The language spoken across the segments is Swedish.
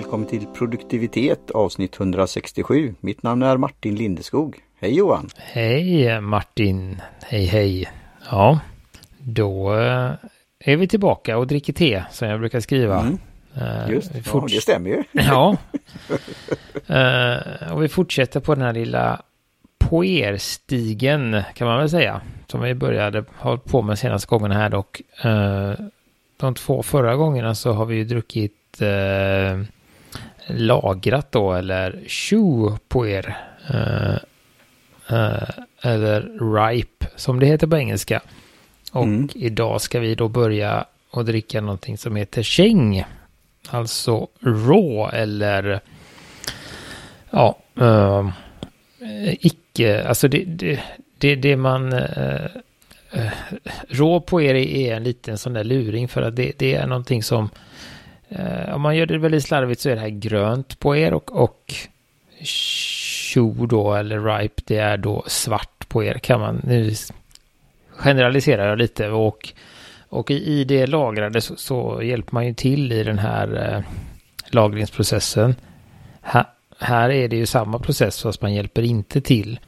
välkommen till produktivitet avsnitt 167. Mitt namn är Martin Lindeskog. Hej Johan! Hej Martin! Hej hej! Ja, då eh, är vi tillbaka och dricker te som jag brukar skriva. Mm. Uh, Just ja, det stämmer ju. ja. Uh, och vi fortsätter på den här lilla poerstigen kan man väl säga. Som vi började ha på med senaste gången här dock. Uh, de två förra gångerna så har vi ju druckit lagrat då eller chew poer. eller ripe som det heter på engelska. Och mm. idag ska vi då börja och dricka någonting som heter Cheng. Alltså raw eller ja, uh, icke, alltså det, det, det, det man uh, uh, rå på er är en liten sån där luring för att det, det är någonting som eh, om man gör det väldigt slarvigt så är det här grönt på er och, och tjo då eller ripe det är då svart på er kan man nu generaliserar jag lite och och i, i det lagrade så, så, hjälper man ju till i den här eh, lagringsprocessen. Ha, här är det ju samma process fast man hjälper inte till.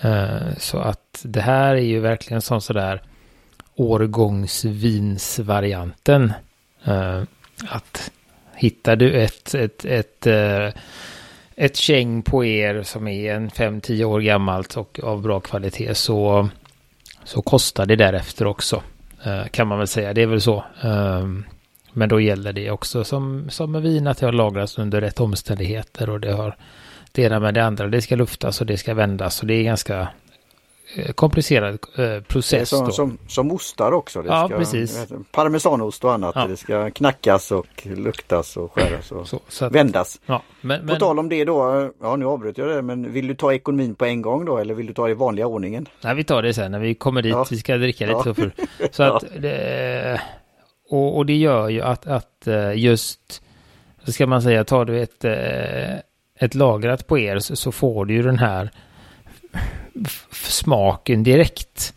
Eh, så att det här är ju verkligen som sådär årgångsvinsvarianten. Eh, att hittar du ett, ett, ett, ett, ett käng på er som är en 5-10 år gammalt och av bra kvalitet så, så kostar det därefter också. Eh, kan man väl säga, det är väl så. Ehm, men då gäller det också som, som med vin att det har lagrats under rätt omständigheter och det har det ena med det andra. Det ska luftas och det ska vändas och det är ganska komplicerad eh, process. Som. Som, som ostar också. Det ja, ska, precis. Parmesanost och annat. Ja. Det ska knackas och luktas och skäras och så, så att, vändas. Ja, men, men, På tal om det då, ja nu avbröt jag det, men vill du ta ekonomin på en gång då eller vill du ta det i vanliga ordningen? Nej, vi tar det sen när vi kommer dit. Ja. Vi ska dricka lite så för. Så att det, och, och det gör ju att, att eh, just, så ska man säga, tar du ett, ett lagrat på er så, så får du ju den här smaken direkt.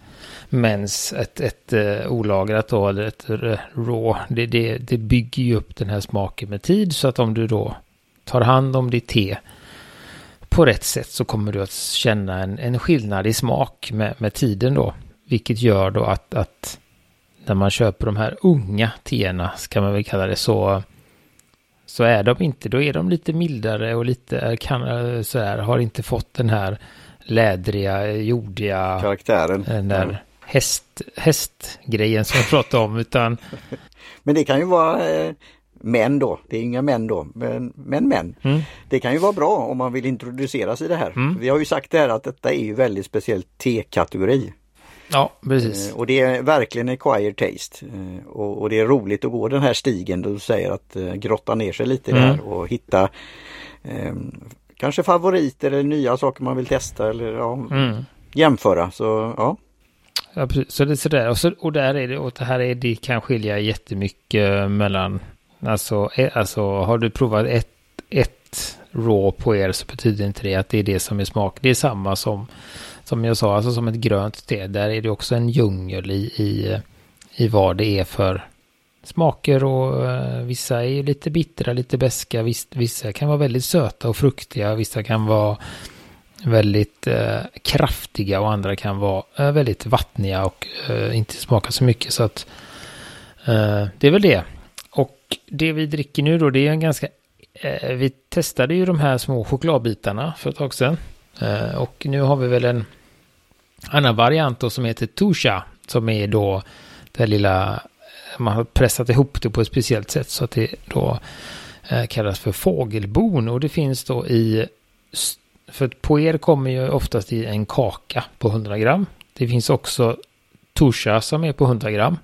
Men ett, ett uh, olagrat då, eller ett uh, raw, det, det, det bygger ju upp den här smaken med tid. Så att om du då tar hand om ditt te på rätt sätt så kommer du att känna en, en skillnad i smak med, med tiden då. Vilket gör då att, att när man köper de här unga teerna, ska man väl kalla det, så, så är de inte, då är de lite mildare och lite, kan, eh, så här, har inte fått den här lädriga, jordiga... Karaktären. Den där ja. häst, hästgrejen som jag pratade om. Utan... Men det kan ju vara eh, män då. Det är inga män då. Men men. män. Mm. Det kan ju vara bra om man vill introducera sig i det här. Mm. Vi har ju sagt det här att detta är ju väldigt speciell T-kategori. Ja, precis. Eh, och det är verkligen acquired taste. Eh, och, och, det är roligt att gå den här stigen du säger att eh, grotta ner sig lite mm. där och hitta eh, kanske favoriter eller nya saker man vill testa eller ja, mm. jämföra. Så ja. Ja, precis. Så det är sådär. Och, så, och där är det, och det här är det kan skilja jättemycket mellan, alltså, alltså har du provat ett, ett raw på er så betyder inte det att det är det som är smak. Det är samma som, som jag sa, alltså som ett grönt te. Där är det också en djungel i, i, i vad det är för smaker och eh, vissa är lite bittra, lite beska, vissa kan vara väldigt söta och fruktiga, vissa kan vara väldigt eh, kraftiga och andra kan vara eh, väldigt vattniga och eh, inte smaka så mycket. Så att eh, det är väl det. Och det vi dricker nu då, det är en ganska... vi testade ju de här små chokladbitarna för ett tag sedan. och nu har vi väl en annan variant då som heter Tusha, som är då det lilla man har pressat ihop det på ett speciellt sätt så att det då eh, kallas för fågelbon. Och det finns då i, för poer kommer ju oftast i en kaka på 100 gram. Det finns också Torsa som är på 100 gram.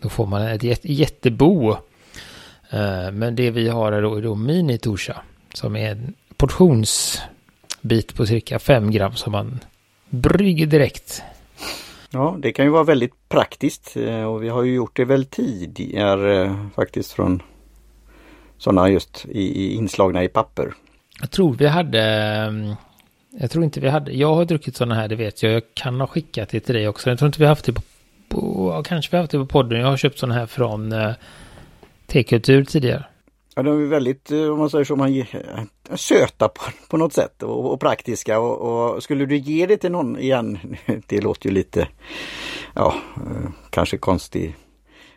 Då får man ett jätte, jättebo. Eh, men det vi har är då, är då mini Torsa. som är en portionsbit på cirka 5 gram som man brygger direkt Ja, det kan ju vara väldigt praktiskt eh, och vi har ju gjort det väl tidigare eh, faktiskt från sådana just i, i inslagna i papper. Jag tror vi hade, mm, jag tror inte vi hade, jag har druckit sådana här, det vet jag, jag kan ha skickat det till dig också. Jag tror inte vi har haft det på, på kanske vi har haft det på podden, jag har köpt sådana här från eh, T-kultur tidigare. Ja, de är väldigt, eh, om man säger så, man, eh, söta på, på något sätt och, och praktiska. Och, och, skulle du ge det till någon igen, det låter ju lite, ja, eh, kanske konstigt.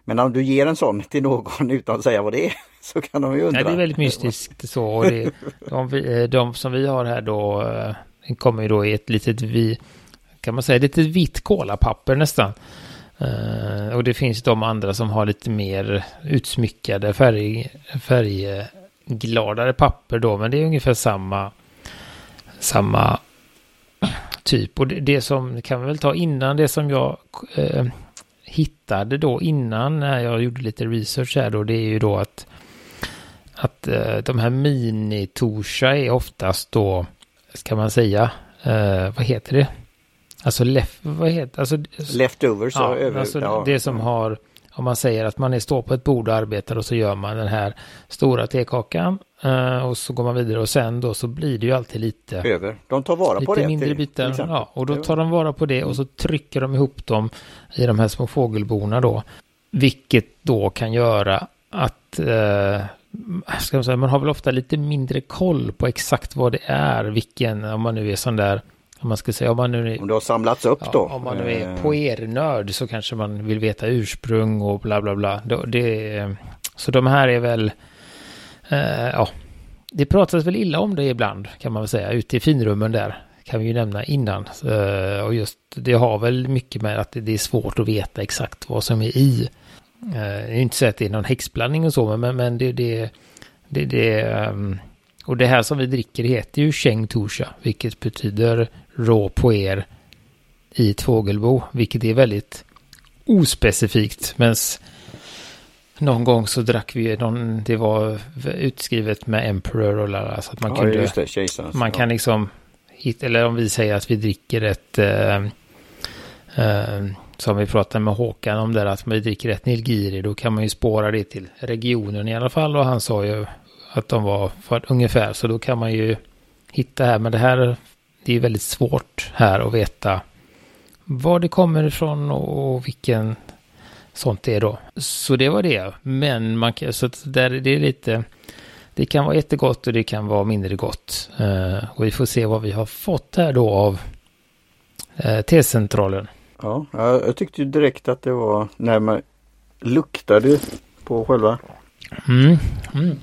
Men om du ger en sån till någon utan att säga vad det är så kan de ju undra. Ja, det är väldigt mystiskt så. Och det, de, de som vi har här då kommer ju då i ett litet, vi, kan man säga, ett litet vitt kolapapper nästan. Uh, och det finns de andra som har lite mer utsmyckade färg, färggladare papper då. Men det är ungefär samma, samma typ. Och det, det som kan vi väl ta innan det som jag uh, hittade då innan när jag gjorde lite research här då. Det är ju då att, att uh, de här mini-torsa är oftast då, ska man säga, vad heter det? Alltså, lef, vad heter, alltså Leftovers. Ja, över, alltså ja. det som har, om man säger att man är står på ett bord och arbetar och så gör man den här stora tekakan uh, och så går man vidare och sen då så blir det ju alltid lite över. De tar vara på det. Lite mindre bitar. Till ja, och då tar de vara på det och så trycker de ihop dem i de här små fågelborna då. Vilket då kan göra att ska man, säga, man har väl ofta lite mindre koll på exakt vad det är, vilken, om man nu är sån där om man ska säga, om man nu är, Om det har samlats upp ja, då? Om man nu är eh. poernörd så kanske man vill veta ursprung och bla bla bla. Det, så de här är väl, eh, ja, det pratas väl illa om det ibland kan man väl säga, ute i finrummen där. Kan vi ju nämna innan. Eh, och just det har väl mycket med att det är svårt att veta exakt vad som är i. Eh, det är inte så att det är någon häxblandning och så, men, men det, det, det, det um, och det här som vi dricker heter ju Cheng Tusha, vilket betyder rå på er i ett fågelbo, vilket är väldigt ospecifikt. Men någon gång så drack vi någon, det var utskrivet med Emperor och lala, så att man ja, kunde, det, man kan liksom, eller om vi säger att vi dricker ett, äh, äh, som vi pratade med Håkan om där, att vi dricker ett Nilgiri, då kan man ju spåra det till regionen i alla fall och han sa ju att de var för ungefär, så då kan man ju hitta här, men det här det är väldigt svårt här att veta var det kommer ifrån och vilken sånt det är då. Så det var det. Men man kan, så där, det är lite, det kan vara jättegott och det kan vara mindre gott. Uh, och vi får se vad vi har fått här då av uh, T-centralen. Ja, jag tyckte ju direkt att det var när man luktade på själva. Mm. Mm.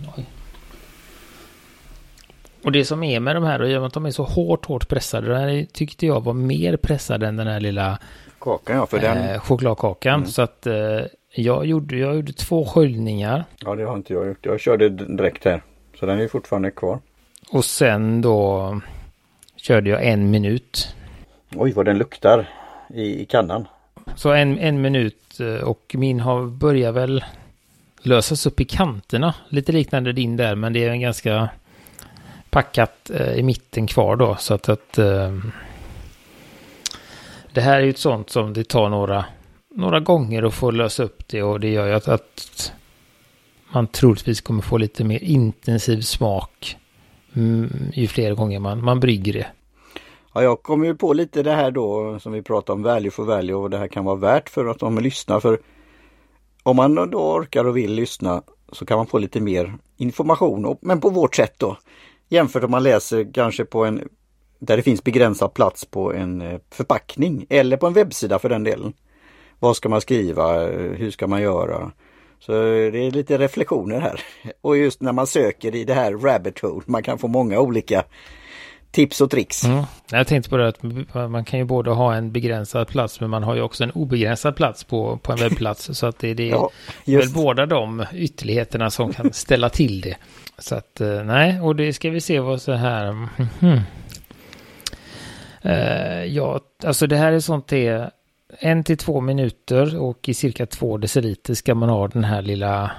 Och det som är med de här, och att de är så hårt, hårt pressade, det här tyckte jag var mer pressad än den här lilla kakan, ja, för den... Eh, chokladkakan. Mm. Så att eh, jag, gjorde, jag gjorde två sköljningar. Ja, det har inte jag gjort. Jag körde direkt här. Så den är fortfarande kvar. Och sen då körde jag en minut. Oj, vad den luktar i, i kannan. Så en, en minut eh, och min har börjat väl lösas upp i kanterna. Lite liknande din där, men det är en ganska packat eh, i mitten kvar då. Så att, att eh, det här är ju ett sånt som det tar några, några gånger att få lösa upp det och det gör ju att, att man troligtvis kommer få lite mer intensiv smak mm, ju fler gånger man, man brygger det. Ja, jag kommer ju på lite det här då som vi pratar om value for value och det här kan vara värt för att de lyssnar. För om man då orkar och vill lyssna så kan man få lite mer information, men på vårt sätt då. Jämfört om man läser kanske på en där det finns begränsad plats på en eh, förpackning eller på en webbsida för den delen. Vad ska man skriva? Hur ska man göra? Så det är lite reflektioner här. Och just när man söker i det här rabbit hole, man kan få många olika tips och tricks. Mm. Jag tänkte på det att man kan ju både ha en begränsad plats men man har ju också en obegränsad plats på, på en webbplats. så att det, det är ja, väl båda de ytterligheterna som kan ställa till det. Så att eh, nej, och det ska vi se vad så här. Mm. Uh, ja, alltså det här är sånt det en till två minuter och i cirka två deciliter ska man ha den här lilla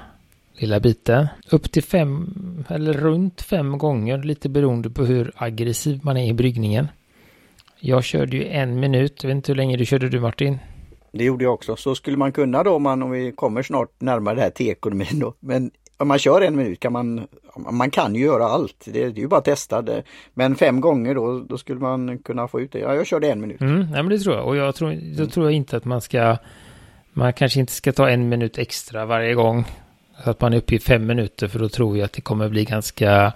lilla biten. Upp till fem eller runt fem gånger lite beroende på hur aggressiv man är i bryggningen. Jag körde ju en minut. Jag vet inte hur länge du körde du Martin? Det gjorde jag också. Så skulle man kunna då om, man, om vi kommer snart närmare det här till ekonomin då. Men om man kör en minut kan man, man kan ju göra allt. Det, det är ju bara att testa det. Men fem gånger då, då skulle man kunna få ut det. Ja, jag körde en minut. Mm, nej, men det tror jag. Och jag tror, då tror jag inte att man ska, man kanske inte ska ta en minut extra varje gång. Så att man är uppe i fem minuter för då tror jag att det kommer bli ganska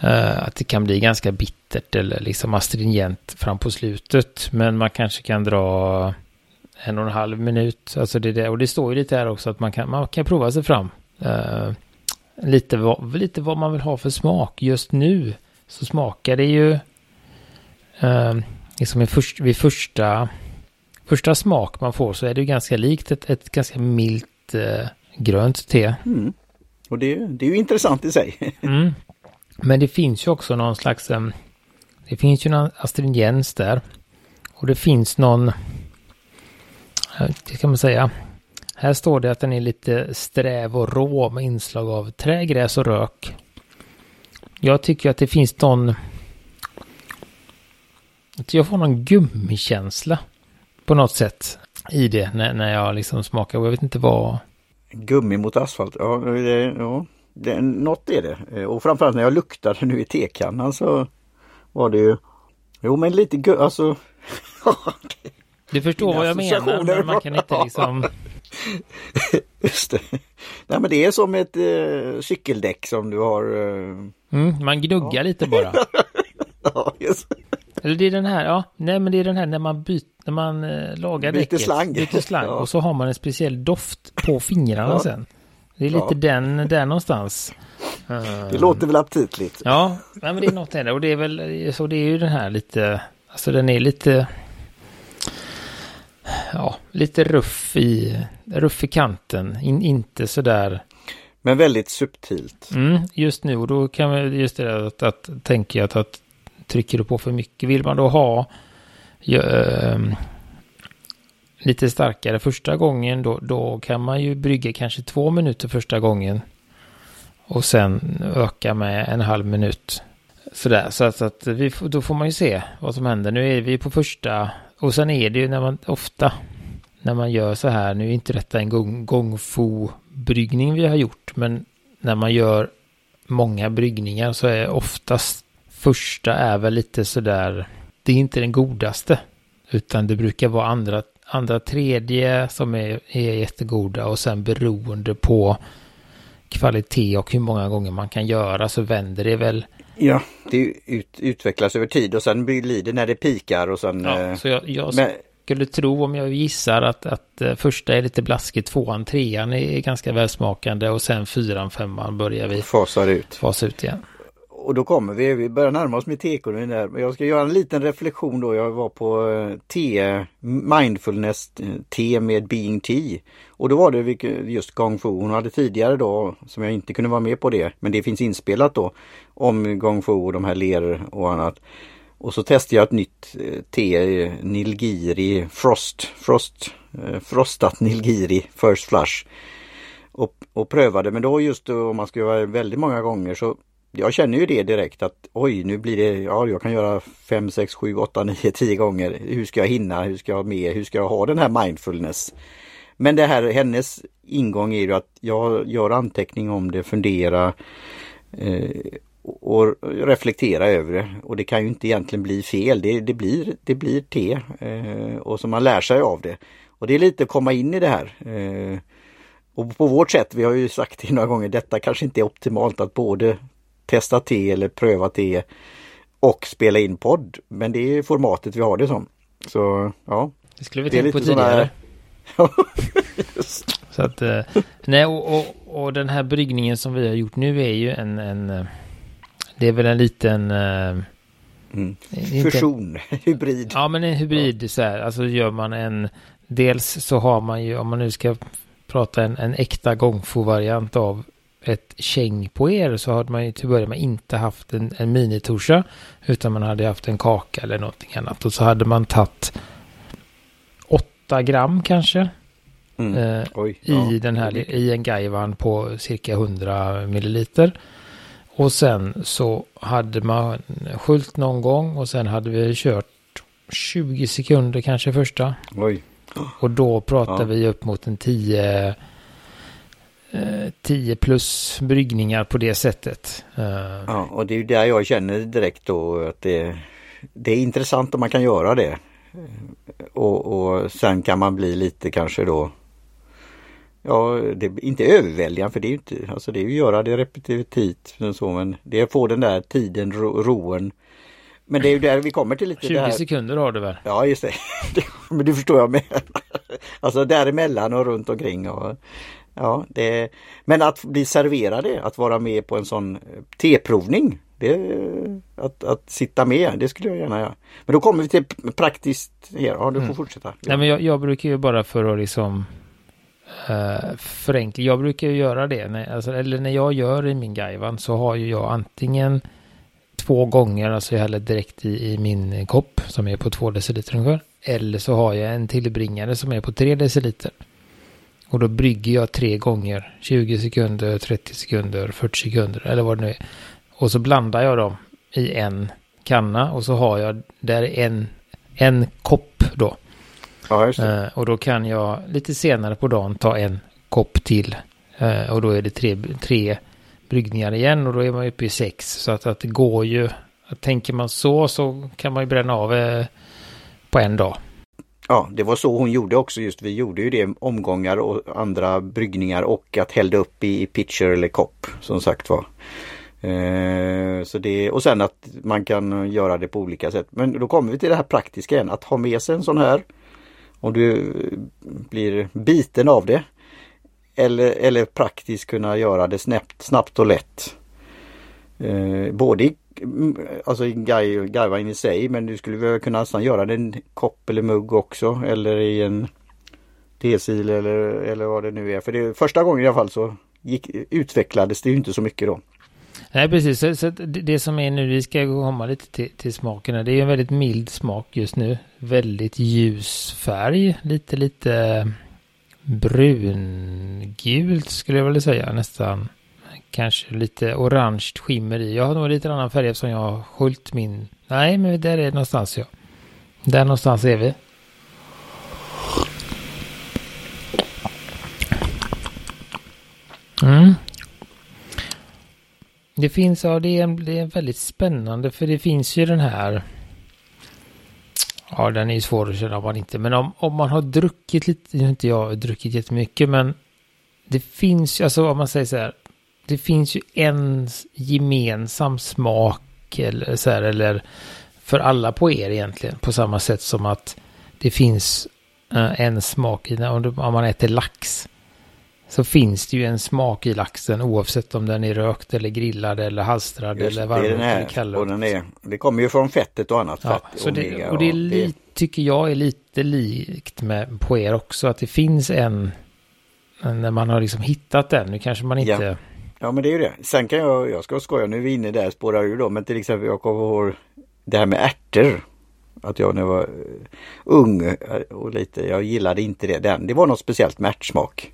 eh, att det kan bli ganska bittert eller liksom astringent fram på slutet. Men man kanske kan dra en och en halv minut. Alltså det, där, och det står ju lite här också att man kan, man kan prova sig fram. Uh, lite, vad, lite vad man vill ha för smak. Just nu så smakar det ju uh, liksom vid, först, vid första, första smak man får så är det ju ganska likt ett, ett ganska milt uh, grönt te. Mm. Och det, det är ju intressant i sig. mm. Men det finns ju också någon slags, det finns ju någon astringens där. Och det finns någon, det kan man säga, här står det att den är lite sträv och rå med inslag av trägräs och rök. Jag tycker att det finns någon... Att jag får någon gummikänsla på något sätt i det när, när jag liksom smakar. Och jag vet inte vad... Gummi mot asfalt, ja, det, ja det, något är det. Eh, och framförallt när jag luktade nu i tekannan så var det ju... Jo men lite gummi, alltså... du förstår vad jag menar, men man kan inte liksom... Just det. Nej men det är som ett eh, cykeldäck som du har. Eh... Mm, man gnuggar ja. lite bara. ja, just. Eller det är den här, ja, nej men det är den här när man byter, när man eh, lagar byter däcket. Slang. Byter slang. ja. Och så har man en speciell doft på fingrarna ja. sen. Det är lite ja. den där någonstans. Det låter väl aptitligt. Ja, nej, men det är något där. Och det är väl så det är ju den här lite, alltså den är lite ja, lite ruff i, ruff i kanten. In, inte sådär. Men väldigt subtilt. Mm, just nu och då kan man just det att, att tänker jag att, att trycker du på för mycket. Vill man då ha Ehm, lite starkare första gången då, då kan man ju brygga kanske två minuter första gången. Och sen öka med en halv minut. Sådär, så att, så att vi, då får man ju se vad som händer. Nu är vi på första och sen är det ju när man ofta när man gör så här, nu är inte detta en gång, gongfu-bryggning vi har gjort, men när man gör många bryggningar så är oftast första är väl lite sådär, det är inte den godaste, utan det brukar vara andra, andra tredje som är, är jättegoda och sen beroende på kvalitet och hur många gånger man kan göra så vänder det väl. Ja, det ut, utvecklas över tid och sen blir det när det pikar och sen... Ja, eh, så jag, jag men... skulle tro om jag gissar att, att uh, första är lite blaskigt, tvåan, trean är ganska välsmakande och sen fyran, femman börjar vi fasar ut. Fasa ut igen och då kommer vi, vi börjar närma oss med tekonomin där. Men jag ska göra en liten reflektion då. Jag var på eh, te, mindfulness T te med Being Tea. Och då var det just Gong Fu. Hon hade tidigare då, som jag inte kunde vara med på det, men det finns inspelat då, om Gong Fu och de här ler och annat. Och så testade jag ett nytt eh, te, Nilgiri Frost, Frost, Frostat Nilgiri First Flush. Och, och prövade, men då just då, om man ska göra väldigt många gånger så jag känner ju det direkt att oj nu blir det, ja jag kan göra 5, 6, 7, 8, 9, 10 gånger. Hur ska jag hinna? Hur ska jag ha med? Hur ska jag ha den här mindfulness? Men det här, hennes ingång är ju att jag gör anteckning om det, fundera eh, och reflektera över det. Och det kan ju inte egentligen bli fel. Det, det blir, det blir te eh, och så man lär sig av det. Och det är lite att komma in i det här. Eh, och på vårt sätt, vi har ju sagt det några gånger, detta kanske inte är optimalt att både testa te eller pröva te och spela in podd. Men det är formatet vi har det som. Så ja. Det skulle vi tänkt på tidigare. Så att, eh, nej och, och, och, den här bryggningen som vi har gjort nu är ju en, en eh, det är väl en liten eh, mm. Fusion, en, hybrid. Ja men en hybrid ja. så här, alltså gör man en, dels så har man ju, om man nu ska prata en, en äkta gångfo-variant av ett käng på er så hade man ju till början inte haft en, en minitorsa utan man hade haft en kaka eller någonting annat och så hade man tagit 8 gram kanske mm. eh, Oj, i ja. den här i en gaivan på cirka 100 milliliter. Och sen så hade man skylt någon gång och sen hade vi kört 20 sekunder kanske första. Oj. Och då pratar ja. vi upp mot en 10 10 plus bryggningar på det sättet. Eh, ja, och det är ju där jag känner direkt då att det, det är intressant om man kan göra det. Och, och sen kan man bli lite kanske då Ja, det är inte överväldigande för det är ju inte, alltså det är ju att göra det repetitivt. Så, men det är att få den där tiden, ro, roen. Men det är ju där vi kommer till lite 20 det här. sekunder har du väl? Ja, just det. men det förstår jag med. alltså däremellan och runt omkring. Och, ja, det, men att bli serverade, att vara med på en sån teprovning. Det, att, att sitta med, det skulle jag gärna göra. Men då kommer vi till praktiskt här. Ja, du får Mm. fortsätta. Nej, men jag, jag brukar ju bara för att liksom uh, förenkla. Jag brukar ju göra det. När, alltså, eller när jag gör i min Gaivan så har ju jag antingen två gånger, alltså jag häller direkt i, i min kopp som är på två deciliter ungefär. Eller så har jag en tillbringare som är på tre deciliter. Och då brygger jag tre gånger, 20 sekunder, 30 sekunder, 40 sekunder eller vad det nu är. Och så blandar jag dem i en kanna och så har jag där en, en kopp då. Ja. Eh, och då kan jag lite senare på dagen ta en kopp till. Eh, och då är det tre, tre bryggningar igen och då är man uppe i sex. Så att, att det går ju, att tänker man så så kan man ju bränna av eh, på en dag. Ja, det var så hon gjorde också. Just vi gjorde ju det omgångar och andra bryggningar och att hällde upp i pitcher eller kopp som sagt var. Eh, så det, och sen att man kan göra det på olika sätt. Men då kommer vi till det här praktiska igen. Att ha med sig en sån här. Om du blir biten av det. Eller, eller praktiskt kunna göra det snabbt, snabbt och lätt. Eh, både i, Mm, alltså i in i sig men du skulle väl kunna nästan göra det i en kopp eller mugg också eller i en tesil eller, eller vad det nu är. För det, första gången i alla fall så gick, utvecklades det ju inte så mycket då. Nej, precis. Så, så det, det som är nu, vi ska komma lite till, till smakerna. Det är en väldigt mild smak just nu. Väldigt ljus färg. Lite, lite brungult skulle jag vilja säga nästan. Kanske lite orange skimmer i. Jag har nog lite annan färg eftersom jag har sköljt min. Nej, men där är det någonstans ja. Där någonstans är vi. Mm. Det finns, ja det är, det är väldigt spännande för det finns ju den här. Ja den är ju svår att känna om man inte, men om, om man har druckit lite, nu har inte jag druckit jättemycket men det finns ju, alltså om man säger så här. Det finns ju en gemensam smak eller så här, eller för alla på er egentligen på samma sätt som att det finns eh, en smak i, om, du, om man äter lax så finns det ju en smak i laxen oavsett om den är rökt eller grillad eller halstrad Just, eller det är den varm eller kall. och den är, det kommer ju från fettet och annat Ja, fett. så det, och det är och li, tycker jag är lite likt med på er också. Att det finns en, när man har liksom hittat den. Nu kanske man inte... Ja Ja men det är ju det. Sen kan jag, jag ska skoja, nu är vi inne där, spårar ur då, men till exempel jag kommer ihåg det här med ärtor. Att jag när jag var eh, ung eh, och lite, jag gillade inte det. Den, det var något speciellt med ärtsmak.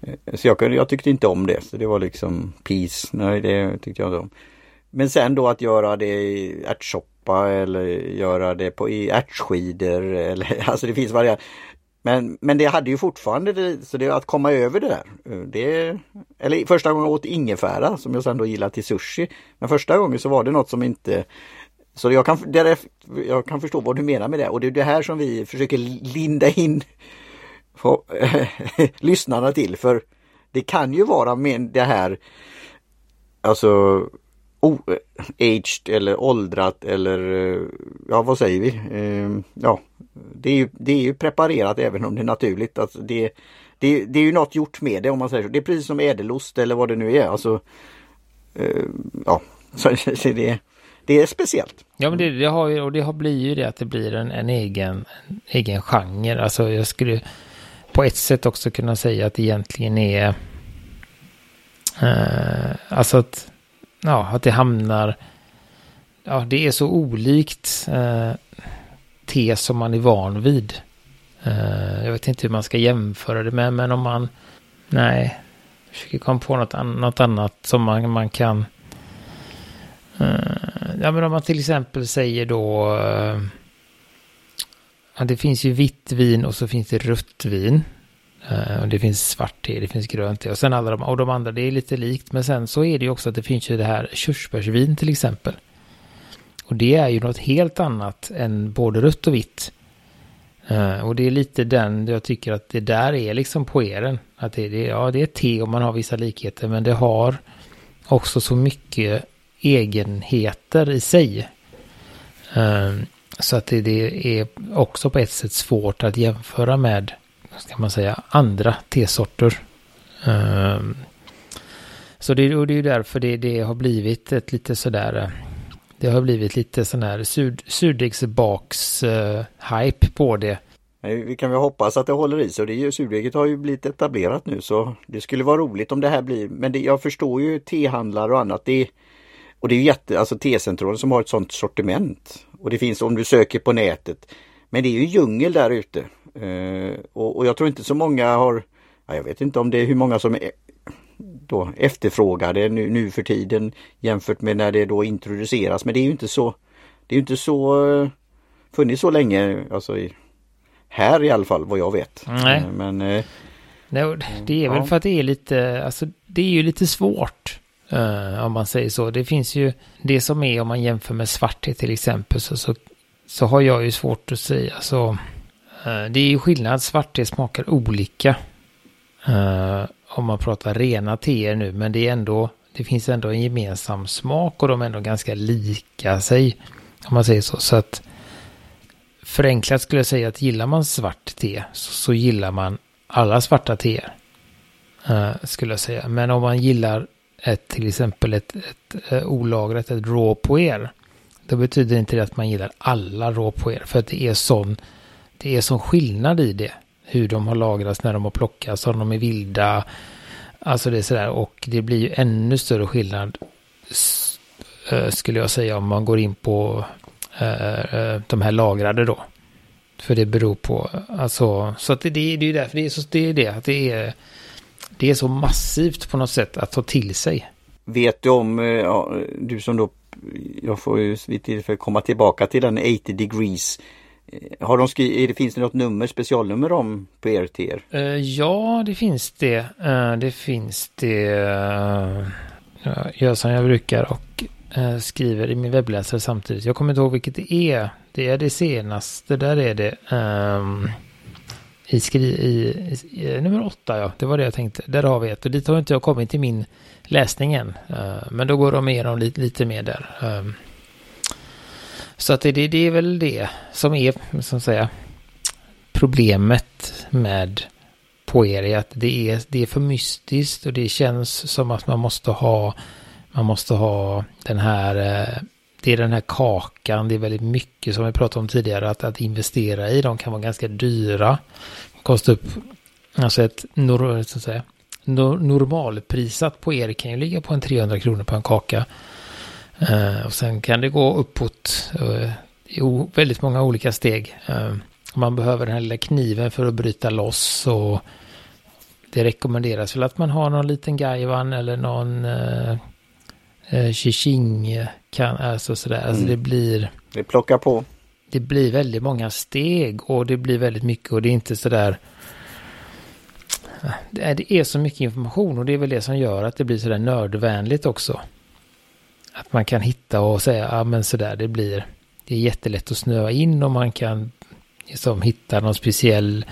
Eh, så jag, kunde- jag tyckte inte om det, så det var liksom peace. Nej, det tyckte jag inte om. Men sen då att göra det i ärtsoppa eller göra det på, i ärtskidor eller alltså det finns varianter. Men, men det hade ju fortfarande det, så det är att komma över det där. Eh, det, eller första gången jag åt ingefära som jag sen då gillade till sushi. Men första gången så var det något som inte så jag kan, jag kan förstå vad du menar med det och det är det här som vi försöker linda in få, lyssnarna till för det kan ju vara med det här alltså o- eh, aged eller åldrat eller eh, ja vad säger vi? Ja, det är, ju, det är ju preparerat även om det är naturligt. Alltså det, det, det är ju något gjort med det om man säger så. Det är precis som ädelost eller vad det nu är. Alltså, eh, ja, så, så det, det är speciellt. Ja, men det, det har ju, och det har blivit ju det att det blir en, en egen, en egen genre. Alltså jag skulle på ett sätt också kunna säga att det egentligen är... Eh, alltså att, ja, att det hamnar... Ja, det är så olikt eh, kvalitet som man är van vid. Eh, jag vet inte hur man ska jämföra det med, men om man... Nej, jag försöker komma på något, an, något annat som man, man kan... Eh, ja, men om man till exempel säger då... Eh, ja, det finns ju vitt vin och så finns det rött vin. Och det finns svart te, det finns grönt te och sen alla de, och de andra, det är lite likt. Men sen så är det ju också att det finns ju det här körsbärsvin till exempel. Och det är ju något helt annat än både rött och vitt. Uh, och det är lite den jag tycker att det där är liksom poeren. Att det, det, ja, det är te och man har vissa likheter men det har också så mycket egenheter i sig. Uh, så att det, det, är också på ett sätt svårt att jämföra med, ska man säga, andra tesorter. Uh, så det, och det är ju därför det, det har blivit ett lite sådär det har blivit lite sån här sur, surdegsbaks-hype uh, på det. Vi kan väl hoppas att det håller i sig. Det surdeget har ju blivit etablerat nu så det skulle vara roligt om det här blir. Men det, jag förstår ju tehandlare och annat. Det, och det är ju jätte, alltså T-centralen som har ett sånt sortiment. Och det finns om du söker på nätet. Men det är ju en djungel där ute. Uh, och, och, jag tror inte så många har, jag vet inte om det är hur många som då efterfrågade nu, nu för tiden jämfört med när det då introduceras. Men det är ju inte så Det är inte så eh, funnits så länge alltså i, här i alla fall vad jag vet. Nej. Eh, men eh, Nej, det är väl ja. för att det är lite, alltså det är ju lite svårt. Uh, om man säger så. Det finns ju det som är om man jämför med svarthet till exempel så, så, så har jag ju svårt att säga så. Uh, det är ju skillnad, svarthet smakar olika. Uh, om man pratar rena teer nu, men det är ändå, det finns ändå en gemensam smak och de är ändå ganska lika sig. Om man säger så. Så att förenklat skulle jag säga att gillar man svart te så, så gillar man alla svarta teer. Uh, skulle jag säga. Men om man gillar ett, till exempel ett, ett uh, olagrat, ett raw poer. Då betyder inte det att man gillar alla raw poer. För att det är sån, det är sån skillnad i det hur de har lagrats när de har plockats, om de är vilda. Alltså det är sådär och det blir ju ännu större skillnad eh, skulle jag säga om man går in på eh, eh, de här lagrade då. För det beror på, alltså, så att det, det, det är ju därför det är, så, det är det, att det är, det är så massivt på något sätt att ta till sig. Vet du om, ja, du som då, jag får ju vid tillfälle komma tillbaka till den 80 degrees Eh, har de skrivit, finns det något nummer, specialnummer om på er till er? Uh, ja, det finns det. Uh, det finns det. Eh, uh, jag gör som jag brukar och uh, skriver i min webbläsare samtidigt. Jag kommer inte ihåg vilket det är. Det är det senaste, där är det. Ehm, I, skri i, i, i, nummer åtta, ja. Det var det jag tänkte. Där har vi ett. Och dit har inte jag kommit till min läsning än. men då går de igenom lite, lite mer där. Ehm, så att det, det, det är väl det som är, som säga, problemet med Poeri, att det är, det är för mystiskt och det känns som att man måste ha, man måste ha den här, eh, det är den här kakan, det är väldigt mycket som vi pratade om tidigare, att, att investera i, de kan vara ganska dyra, kosta upp, alltså ett, så att säga, normalprisat på er kan ju ligga på en 300 kronor på en kaka. Uh, och sen kan det gå uppåt uh, i väldigt många olika steg. Uh, man behöver den här lilla kniven för att bryta loss och det rekommenderas väl att man har någon liten gaivan eller någon uh, kan, alltså sådär. Alltså mm. Alltså det blir... Det plockar på. Det blir väldigt många steg och det blir väldigt mycket och det är inte sådär det är så mycket information och det är väl det som gör att det blir sådär nördvänligt också. Att man kan hitta och säga, ja men sådär det blir, det är jättelätt att snöa in och man kan liksom hitta någon speciell,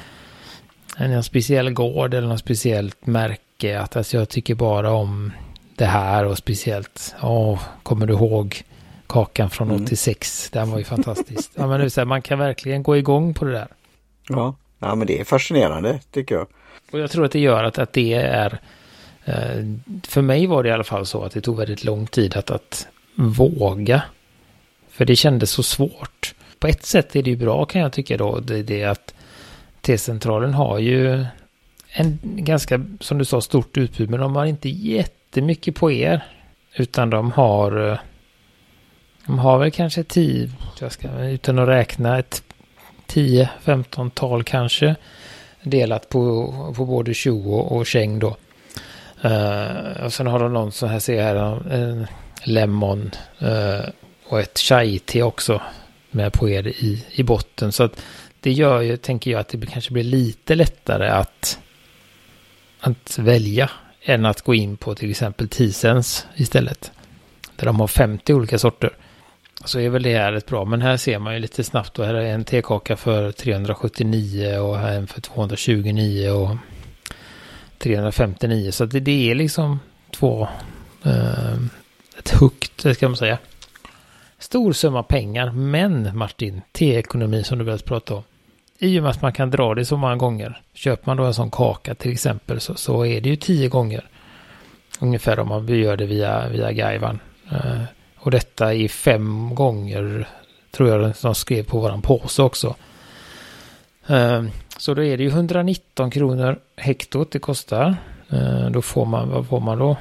en speciell gård eller något speciellt märke. Att alltså, jag tycker bara om det här och speciellt, ja, kommer du ihåg kakan från mm. 86? Den var ju fantastisk. ja, men det så här, man kan verkligen gå igång på det där. Ja, ja men det är fascinerande tycker jag. Och jag tror att det gör att, att det är Eh, för mig var det i alla fall så att det tog väldigt lång tid att, att våga. För det kändes så svårt. På ett sätt är det ju bra kan jag tycka då. Det, det att T-centralen har ju en ganska, som du sa, stort utbud. Men de har inte jättemycket på er. Utan de har, eh, de har väl kanske 10, jag ska, utan att räkna, ett 10-15-tal kanske. Delat på, på både Tjo och Cheng då. Uh, och sen har de någon så här ser jag här, en lemon uh, och ett chai-te också med på er i, i botten. Så att det gör ju, tänker jag, att det kanske blir lite lättare att, att välja än att gå in på till exempel Tisens istället. Där de har 50 olika sorter. så är väl det här rätt bra. Men här ser man ju lite snabbt och Här är en tekaka för 379 och här en för 229 och 359. Så det, det är liksom två, eh, ett högt, ska man säga. Stor summa pengar, men Martin, T-ekonomi som du började prata om. I och med att man kan dra det så många gånger. Köper man då en sån kaka till exempel så, så är det ju tio gånger. Ungefär om man gör det via, via Gaivan. Eh, och detta är fem gånger, tror jag de skrev på våran påse också. Eh, så då är det ju 119 kronor hektot det kostar. Eh, då får man, vad får man då?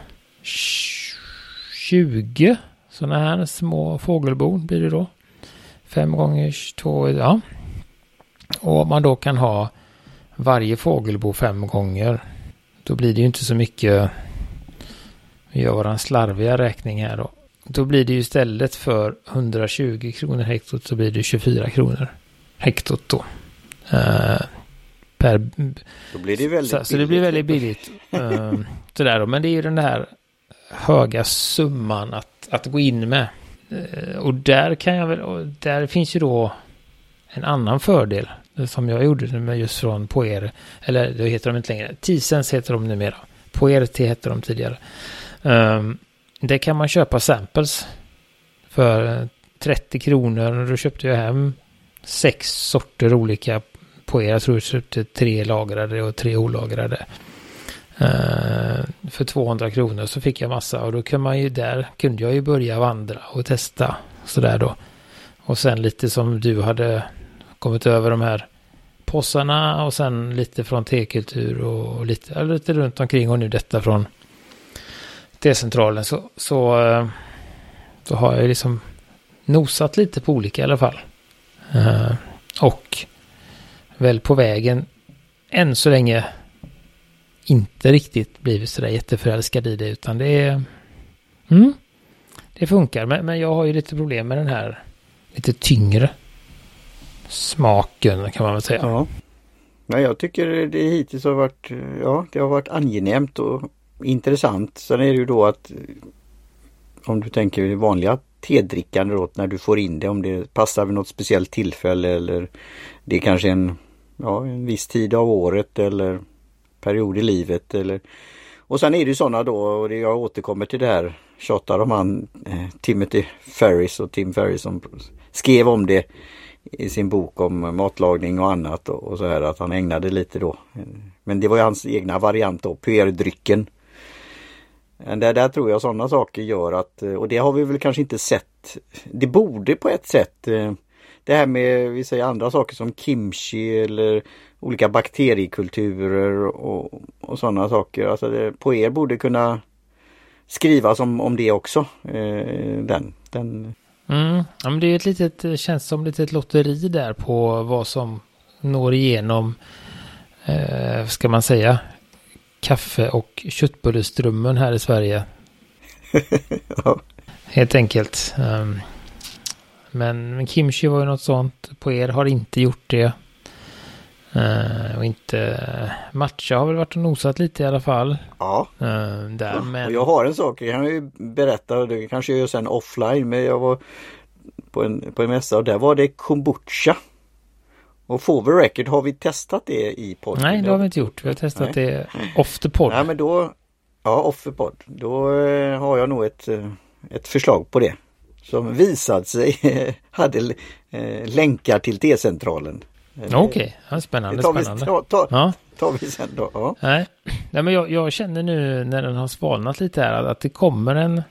20 sådana här små fågelbon blir det då. Fem gånger två, ja. Och om man då kan ha varje fågelbo fem gånger. Då blir det ju inte så mycket. Vi gör våran slarviga räkning här då. Då blir det ju istället för 120 kronor hektot så blir det 24 kronor hektot då. Uh, per... Då blir det väldigt så, billigt. Så det blir väldigt billigt. uh, sådär då. Men det är ju den här höga summan att, att gå in med. Uh, och där kan jag väl, och där finns ju då en annan fördel som jag gjorde med just från Poer, eller det heter de inte längre, Tisens heter de numera. Poer hette de tidigare. Um, det kan man köpa samples för 30 kronor. Då köpte jag hem sex sorter olika på er. Jag tror jag köpte tre lagrade och tre olagrade. Uh, för 200 kronor så fick jag massa och då kan man ju där kunde jag ju börja vandra och testa sådär då. Och sen lite som du hade kommit över de här påsarna och sen lite från T-kultur och lite, lite runt omkring och nu detta från T-centralen så, så, eh, så har jag liksom nosat lite på olika i alla fall. Uh, och väl på vägen än så länge inte riktigt blivit sådär jätteförälskad i det utan det är... Mm, det funkar men, men jag har ju lite problem med den här lite tyngre smaken kan man väl säga. Ja. Nej, jag tycker det hittills har varit, ja, det har varit angenämt och intressant. Sen är det ju då att om du tänker det vanliga tedrickande då när du får in det om det passar vid något speciellt tillfälle eller det är kanske en, ja, en viss tid av året eller period i livet eller och sen är det ju sådana då och det jag återkommer till det här tjatar om han eh, Timothy Ferris och Tim Ferris som skrev om det i sin bok om matlagning och annat och, och så här att han ägnade lite då. Eh, men det var ju hans egna variant då, PR-drycken. Det där tror jag sådana saker gör att, eh, och det har vi väl kanske inte sett. Det borde på ett sätt eh, det här med, vi säger andra saker som kimchi eller olika bakteriekulturer och, och sådana saker. Alltså det, på er borde kunna skrivas om, om det också. Eh, den, den Mm. Ja, men det är ett litet, känns som ett litet lotteri där på vad som når igenom, eh, ska man säga, kaffe och köttbulleströmmen här i Sverige. ja. Helt enkelt. Um, men, men kimchi var ju något sånt. På er har inte gjort det. Uh, och inte matcha har väl varit och nosat lite i alla fall. Ja. Uh, där, ja. Men... Och jag har en sak, jag kan ju berätta, det kanske jag gör sen offline, men jag var på en, på en mässa och där var det kombucha. Och for the record, har vi testat det i podden? Nej, det har vi inte gjort. Vi har testat Nej. det off the pod. Nej, men då, ja, off the pod. Då eh, har jag nog ett, ett förslag på det. Som visat sig hade eh, länkar till T-centralen. Okej, okay. ja, spännande. tar vi, spännande. Ta, ta, ja. tar vi sen då. Ja. Nej. Nej, men jag, jag, känner nu när den har svalnat lite här att det kommer en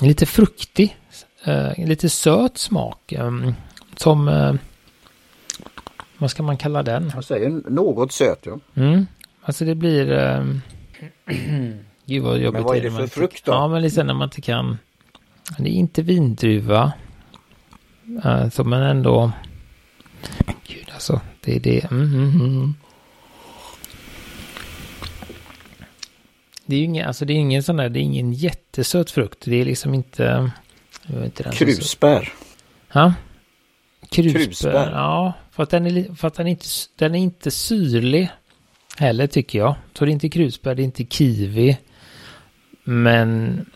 lite fruktig, eh, lite söt smak. Eh, som, eh, vad ska man kalla den? Jag säger något söt ja. Mm. Alltså det blir, eh, gud vad jobbigt Men vad är det för frukt då? Ja men liksom när man inte kan, det är inte vindruva. Alltså men ändå, gud alltså, det är det. Mm, mm, mm. Det är ju ingen, alltså det är ingen sån där, det är ingen jättesöt frukt. Det är liksom inte... inte Krusbär. Ja. Krusbär. Krusbär. Ja, för att den är, för att den är inte, den är inte syrlig heller tycker jag. Så det är inte krusbär, det är inte kiwi. Men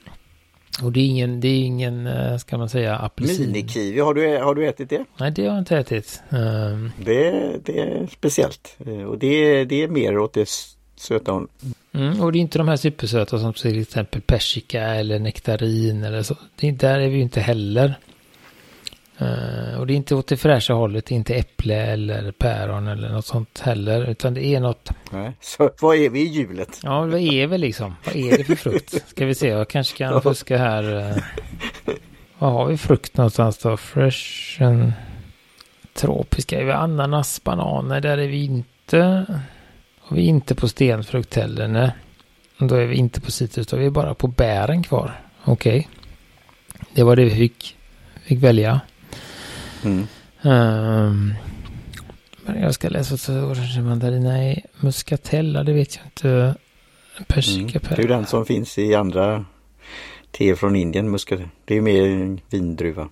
Och det är ingen, det är ingen, eh, ska man säga, apelsin. Minikiwi, har du, har du ätit det? Nej, det har jag inte ätit. Um... Det, det är speciellt. Eh, och det, det är mer åt det söta mm, Och det är inte de här supersöta som till exempel persika eller nektarin eller så. Det, där är vi ju inte heller. Uh, och det är inte åt det fräscha hållet, inte äpple eller päron eller något sånt heller. Utan det är något... Nej. Så vad är vi i hjulet? Ja, vad är vi liksom? Vad är det för frukt? Ska vi se, jag kanske kan fuska här. Uh... Vad har vi frukt någonstans då? Fresh and tropiska. Är vi ananas, bananer? Där är vi inte. Och vi är inte på stenfrukt heller. Nej. Då är vi inte på citrus. Då är vi bara på bären kvar. Okej. Okay. Det var det vi fick, fick välja. Mm. Um, jag ska läsa så orange mandarin. Nej, muskatella, det vet jag inte. Persika mm. Det är ju den som finns i andra te från Indien. Muskat. Det är ju mer vindruva.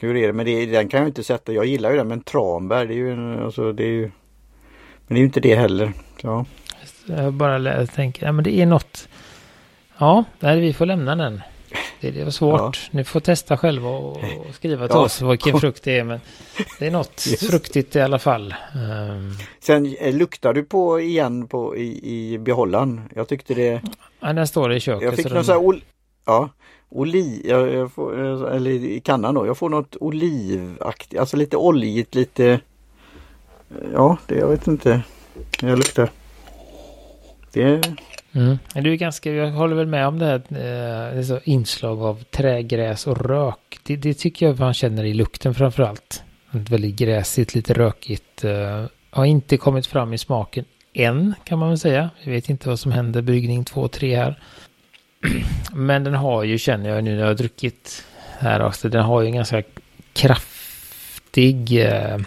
Hur är det? Men det, den kan jag inte sätta. Jag gillar ju den men tranbär det är ju alltså det är ju Men det är ju inte det heller. Ja. Jag bara tänker, ja men det är något. Ja, där vi får lämna den. Det, det var svårt. Ja. Ni får testa själva och, skriva till ja. oss vilken frukt det är. Men det är något yes. fruktigt i alla fall. Um. Sen eh, luktar du på igen på, i, i behållaren. Jag tyckte det... Ja, den står i köket. Jag fick någon den... så här Ja, oliv, jag, jag får, eller i kannan då. Jag får något olivaktigt, alltså lite oljigt, lite... Ja, det jag vet inte. Jag luktar. Det Mm. Du är ganska, jag håller väl med om det här eh, alltså inslag av trägräs och rök. Det, det, tycker jag man känner i lukten framför allt. Väldigt gräsigt, lite rökigt. Eh, har inte kommit fram i smaken än kan man väl säga. Vi vet inte vad som händer bryggning 2 3 här. Men den har ju, känner jag nu när jag har druckit här också, den har ju en ganska kraftig eh,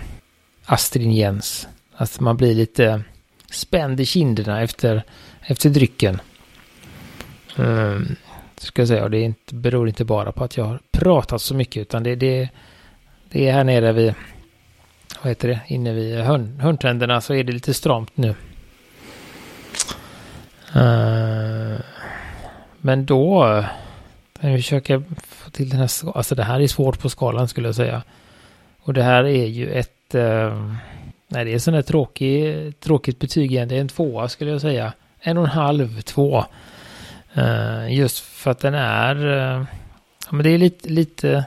astringens. Alltså man blir lite spänd i kinderna efter efter drycken. Um, ska jag säga, och det inte, beror inte bara på att jag har pratat så mycket utan det, det, det är här nere vid, vad heter det, inne vid hörn, hörntänderna så är det lite stramt nu. Uh, men då kan vi försöka få till den här, alltså det här är svårt på skalan skulle jag säga. Och det här är ju ett, uh, nej det är sån här tråkig, tråkigt betyg igen, det är en tvåa skulle jag säga en och en halv, två. Uh, just för att den är, ja men det är lite, lite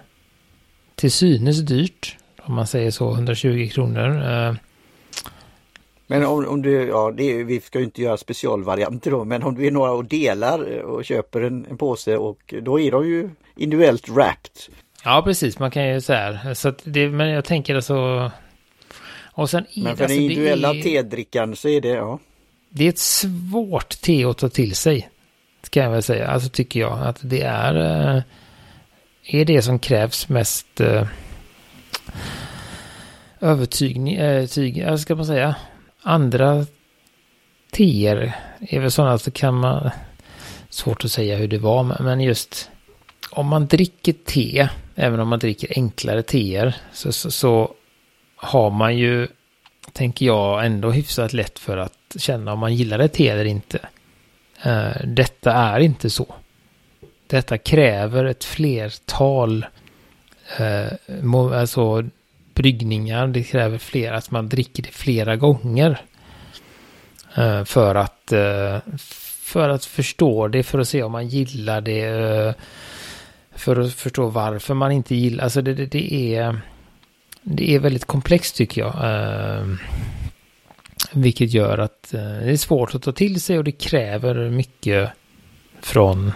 till synes dyrt. Om man säger så, 120 kronor. Uh, men om, om du, ja det är, vi ska ju inte göra specialvarianter då, men om du är några och delar och köper en, en påse och då är de ju individuellt wrapped. Ja precis, man kan ju säga så att det, men jag tänker alltså. Och sen men för alltså, den individuella är, tedrickan så är det, ja det är ett svårt te att ta till sig. Ska jag väl säga. Alltså tycker jag att det är. Eh, är det som krävs mest. Eh, övertygning. Övertyg. tyg, ska man säga. Andra teer är väl sådana så kan man. Svårt att säga hur det var men just. Om man dricker te. Även om man dricker enklare teer. Så, så, så har man ju. Tänker jag ändå hyfsat lätt för att känna om man gillar ett te eller inte. Eh, detta är inte så. Detta kräver ett flertal eh, alltså bryggningar. Det kräver fler, att man dricker det flera gånger. Eh, för att för att förstå det, för att se om man gillar det. för att förstå varför man inte gillar, alltså det, det, det är det är väldigt komplext tycker jag. Vilket gör att eh, det är svårt att ta till sig och det kräver mycket från,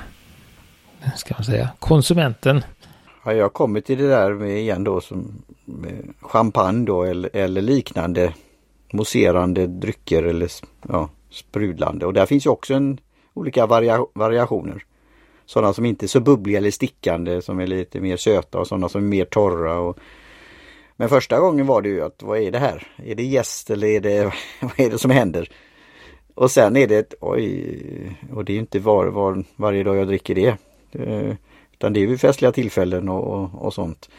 ska man säga, konsumenten. Har jag kommit till det där med igen då som champagne då eller, eller liknande mousserande drycker eller ja, sprudlande och där finns ju också en, olika varia, variationer. Sådana som inte är så bubbliga eller stickande som är lite mer söta och sådana som är mer torra och men första gången var det ju att vad är det här? Är det gäst eller är det, vad är det som händer? Och sen är det ett, oj, och det är inte var, var, varje dag jag dricker det. Eh, utan det är vid festliga tillfällen och, och, och, sånt.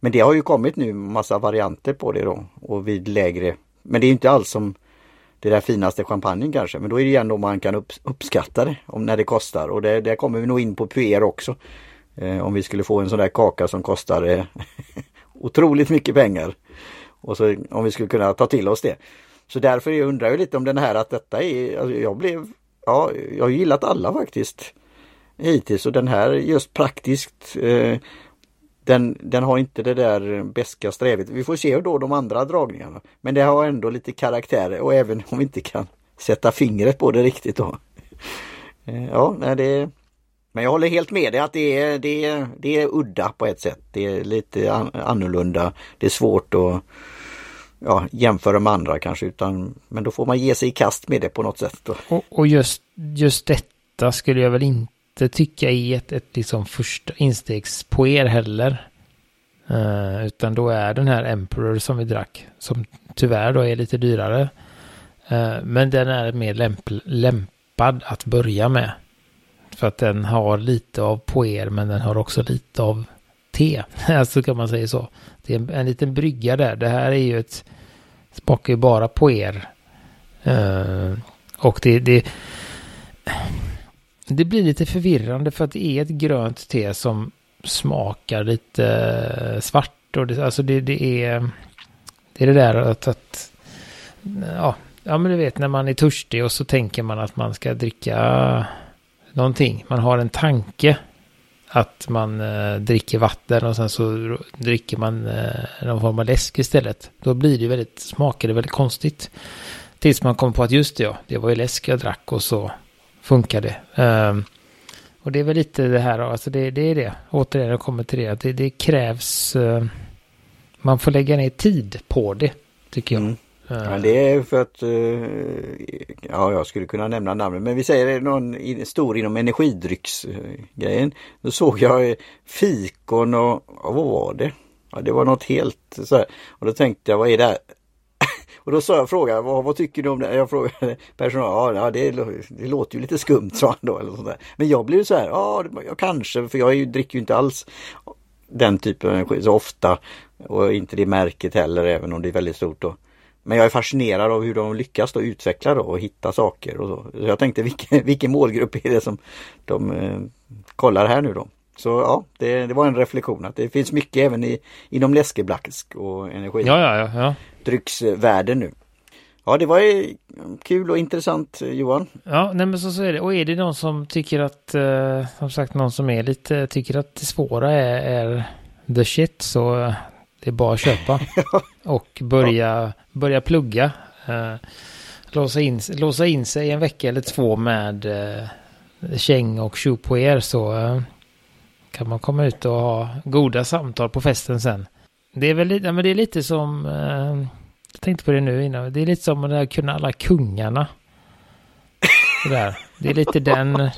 Men det har ju kommit nu massa varianter på det då och vid lägre. Men det är inte alls som det där finaste champagnen kanske. Men då är det ändå man kan upp, uppskatta det om när det kostar och det, där kommer vi nog in på puer också. Eh, om vi skulle få en sån där kaka som kostar eh, otroligt mycket pengar. Och så om vi skulle kunna ta till oss det. Så därför undrar jag lite om den här att detta är, alltså jag blev, ja jag har gillat alla faktiskt hittills och den här just praktiskt eh, den, den har inte det där beska strävet. Vi får se då de andra dragningarna. Men det har ändå lite karaktär och även om vi inte kan sätta fingret på det riktigt då. Eh, ja, det men jag håller helt med dig att det är, det, är, det är udda på ett sätt. Det är lite annorlunda. Det är svårt att ja, jämföra med andra kanske utan men då får man ge sig i kast med det på något sätt. Och, och just, just detta skulle jag väl inte tycka är ett, ett liksom första instegspoer heller. Uh, utan då är den här Emperor som vi drack, som tyvärr då är lite dyrare. Uh, men den är mer lämp lämpad att börja med. För att den har lite av poer men den har också lite av te. alltså kan man säga så. Det är en, en liten brygga där. Det här är ju ett... Smakar ju bara poer. Uh, och det, det... Det blir lite förvirrande för att det är ett grönt te som smakar lite eh, svart. Och det, alltså det, det är... Det är det där att, att ja, ja, men du vet när man är törstig och så tänker man att man ska dricka någonting. Man har en tanke att man eh, dricker vatten och sen så dricker man eh, någon form av läsk istället. Då blir det väldigt, smakar det väldigt konstigt. Tills man kommer på att just det ja, det var ju läsk jag drack och så funkar det. Um, ehm, och det är väl lite det här, alltså det, det är det. Återigen, jag kommer till det, att det, det krävs, uh, man får lägga ner tid på det, tycker jag. Mm. Eh. Ja, det är för att, eh, ja jag skulle kunna nämna namnet, men vi säger någon stor inom energidrycksgrejen. Då såg jag eh, fikon och, vad var det? Ja, det var något helt så här. Och då tänkte jag, vad är det här? Och då sa jag, frågade, vad, vad tycker du om det? Jag frågade personalen, ja det, det låter ju lite skumt sa han då. Eller sånt där. Men jag blev så här, ja jag kanske, för jag dricker ju inte alls den typen av energi så ofta. Och inte det märket heller, även om det är väldigt stort. Då. Men jag är fascinerad av hur de lyckas då utveckla då och hitta saker och så. så jag tänkte vilken, vilken målgrupp är det som de eh, kollar här nu då. Så ja, det, det, var en reflektion att det finns mycket även i, inom läskeblask och energi. Ja, ja, ja, ja. Drycksvärlden nu. Ja, det var kul och intressant Johan. Ja, nej men så, så är det. Och är det någon som tycker att, eh, som sagt, någon som är lite, tycker att det svåra är, är the shit så det är bara att köpa. och börja, börja plugga. Uh, låsa, in, låsa in sig en vecka eller två med käng och tjopoer så uh, kan man komma ut och ha goda samtal på festen sen. Det är väl lite, ja, men det är lite som, jag tänkte på det nu innan, det är lite som att kunna alla kungarna. Där. Det är lite den,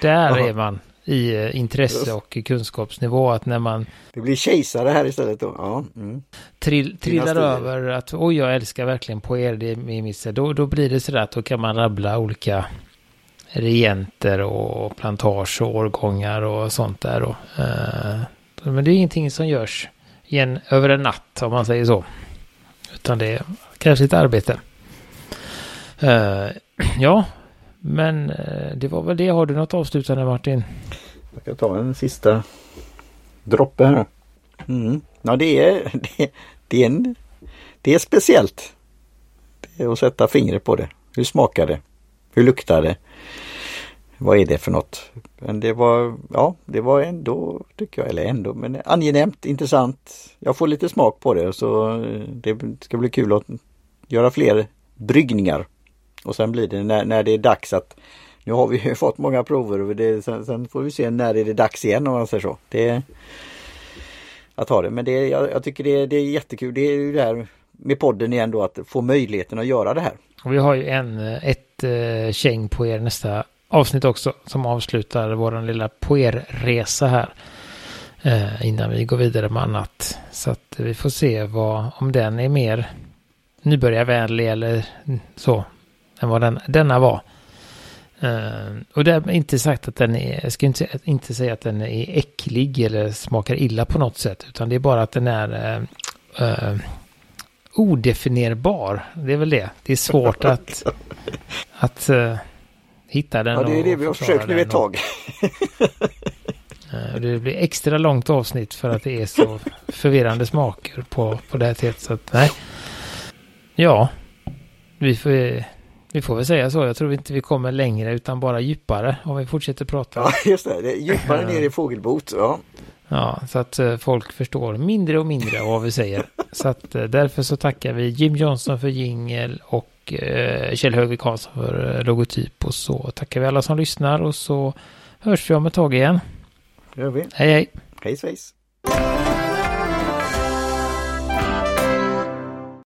där är man i eh, intresse och kunskapsnivå. Att när man... Det blir kejsare här istället då. Ja. Mm. Trill, trillar över att oj, jag älskar verkligen på er, det är miss. Då, då blir det sådär att då kan man rabbla olika regenter och plantage och årgångar och sånt där. Och, uh, men det är ingenting som görs igen över en natt om man säger så. Utan det är kanske ett arbete. Uh, ja, men eh, det var väl det. Har du något avslutande Martin? Jag ska ta en sista droppe här. Mm. Ja, det är, det, det, är en, det är speciellt. Det är att sätta fingret på det. Hur smakar det? Hur luktar det? Vad är det för något? Men det var, ja, det var ändå, tycker jag, eller ändå, men angenämt, intressant. Jag får lite smak på det så eh, det ska bli kul att göra fler bryggningar. Och sen blir det när, när det är dags att nu har vi fått många prover och det, sen, sen, får vi se när är det dags igen om man säger så. Det, att ha det. Men det, jag, jag tycker det, det är jättekul. Det är ju det här med podden igen då att få möjligheten att göra det här. Och vi har ju en, ett eh, käng på er nästa avsnitt också som avslutar våran lilla poerresa här. Eh, innan vi går vidare med annat. Så att vi får se vad, om den är mer nybörjarvänlig eller så än vad den, denna var. Uh, och det är inte sagt att den är, jag ska inte, inte säga att den är äcklig eller smakar illa på något sätt, utan det är bara att den är uh, uh, odefinierbar. Det är väl det. Det är svårt att, att hitta den. Ja, det är det vi har försökt nu ett tag. det blir extra långt avsnitt för att det är så förvirrande smaker på, på det här teet. Så att, nej. Ja, vi får, vi får väl säga så. Jag tror inte vi kommer längre utan bara djupare om vi fortsätter prata. Ja, just det. det djupare ner i fågelbot. Ja. Ja, så att eh, folk förstår mindre och mindre av vad vi säger. Så att eh, därför så tackar vi Jim Johnson för jingel och eh, Kjell Högvik Karlsson för logotyp. Och så tackar vi alla som lyssnar och så hörs vi om ett tag igen. Det gör vi. Hej hej! Hej svejs!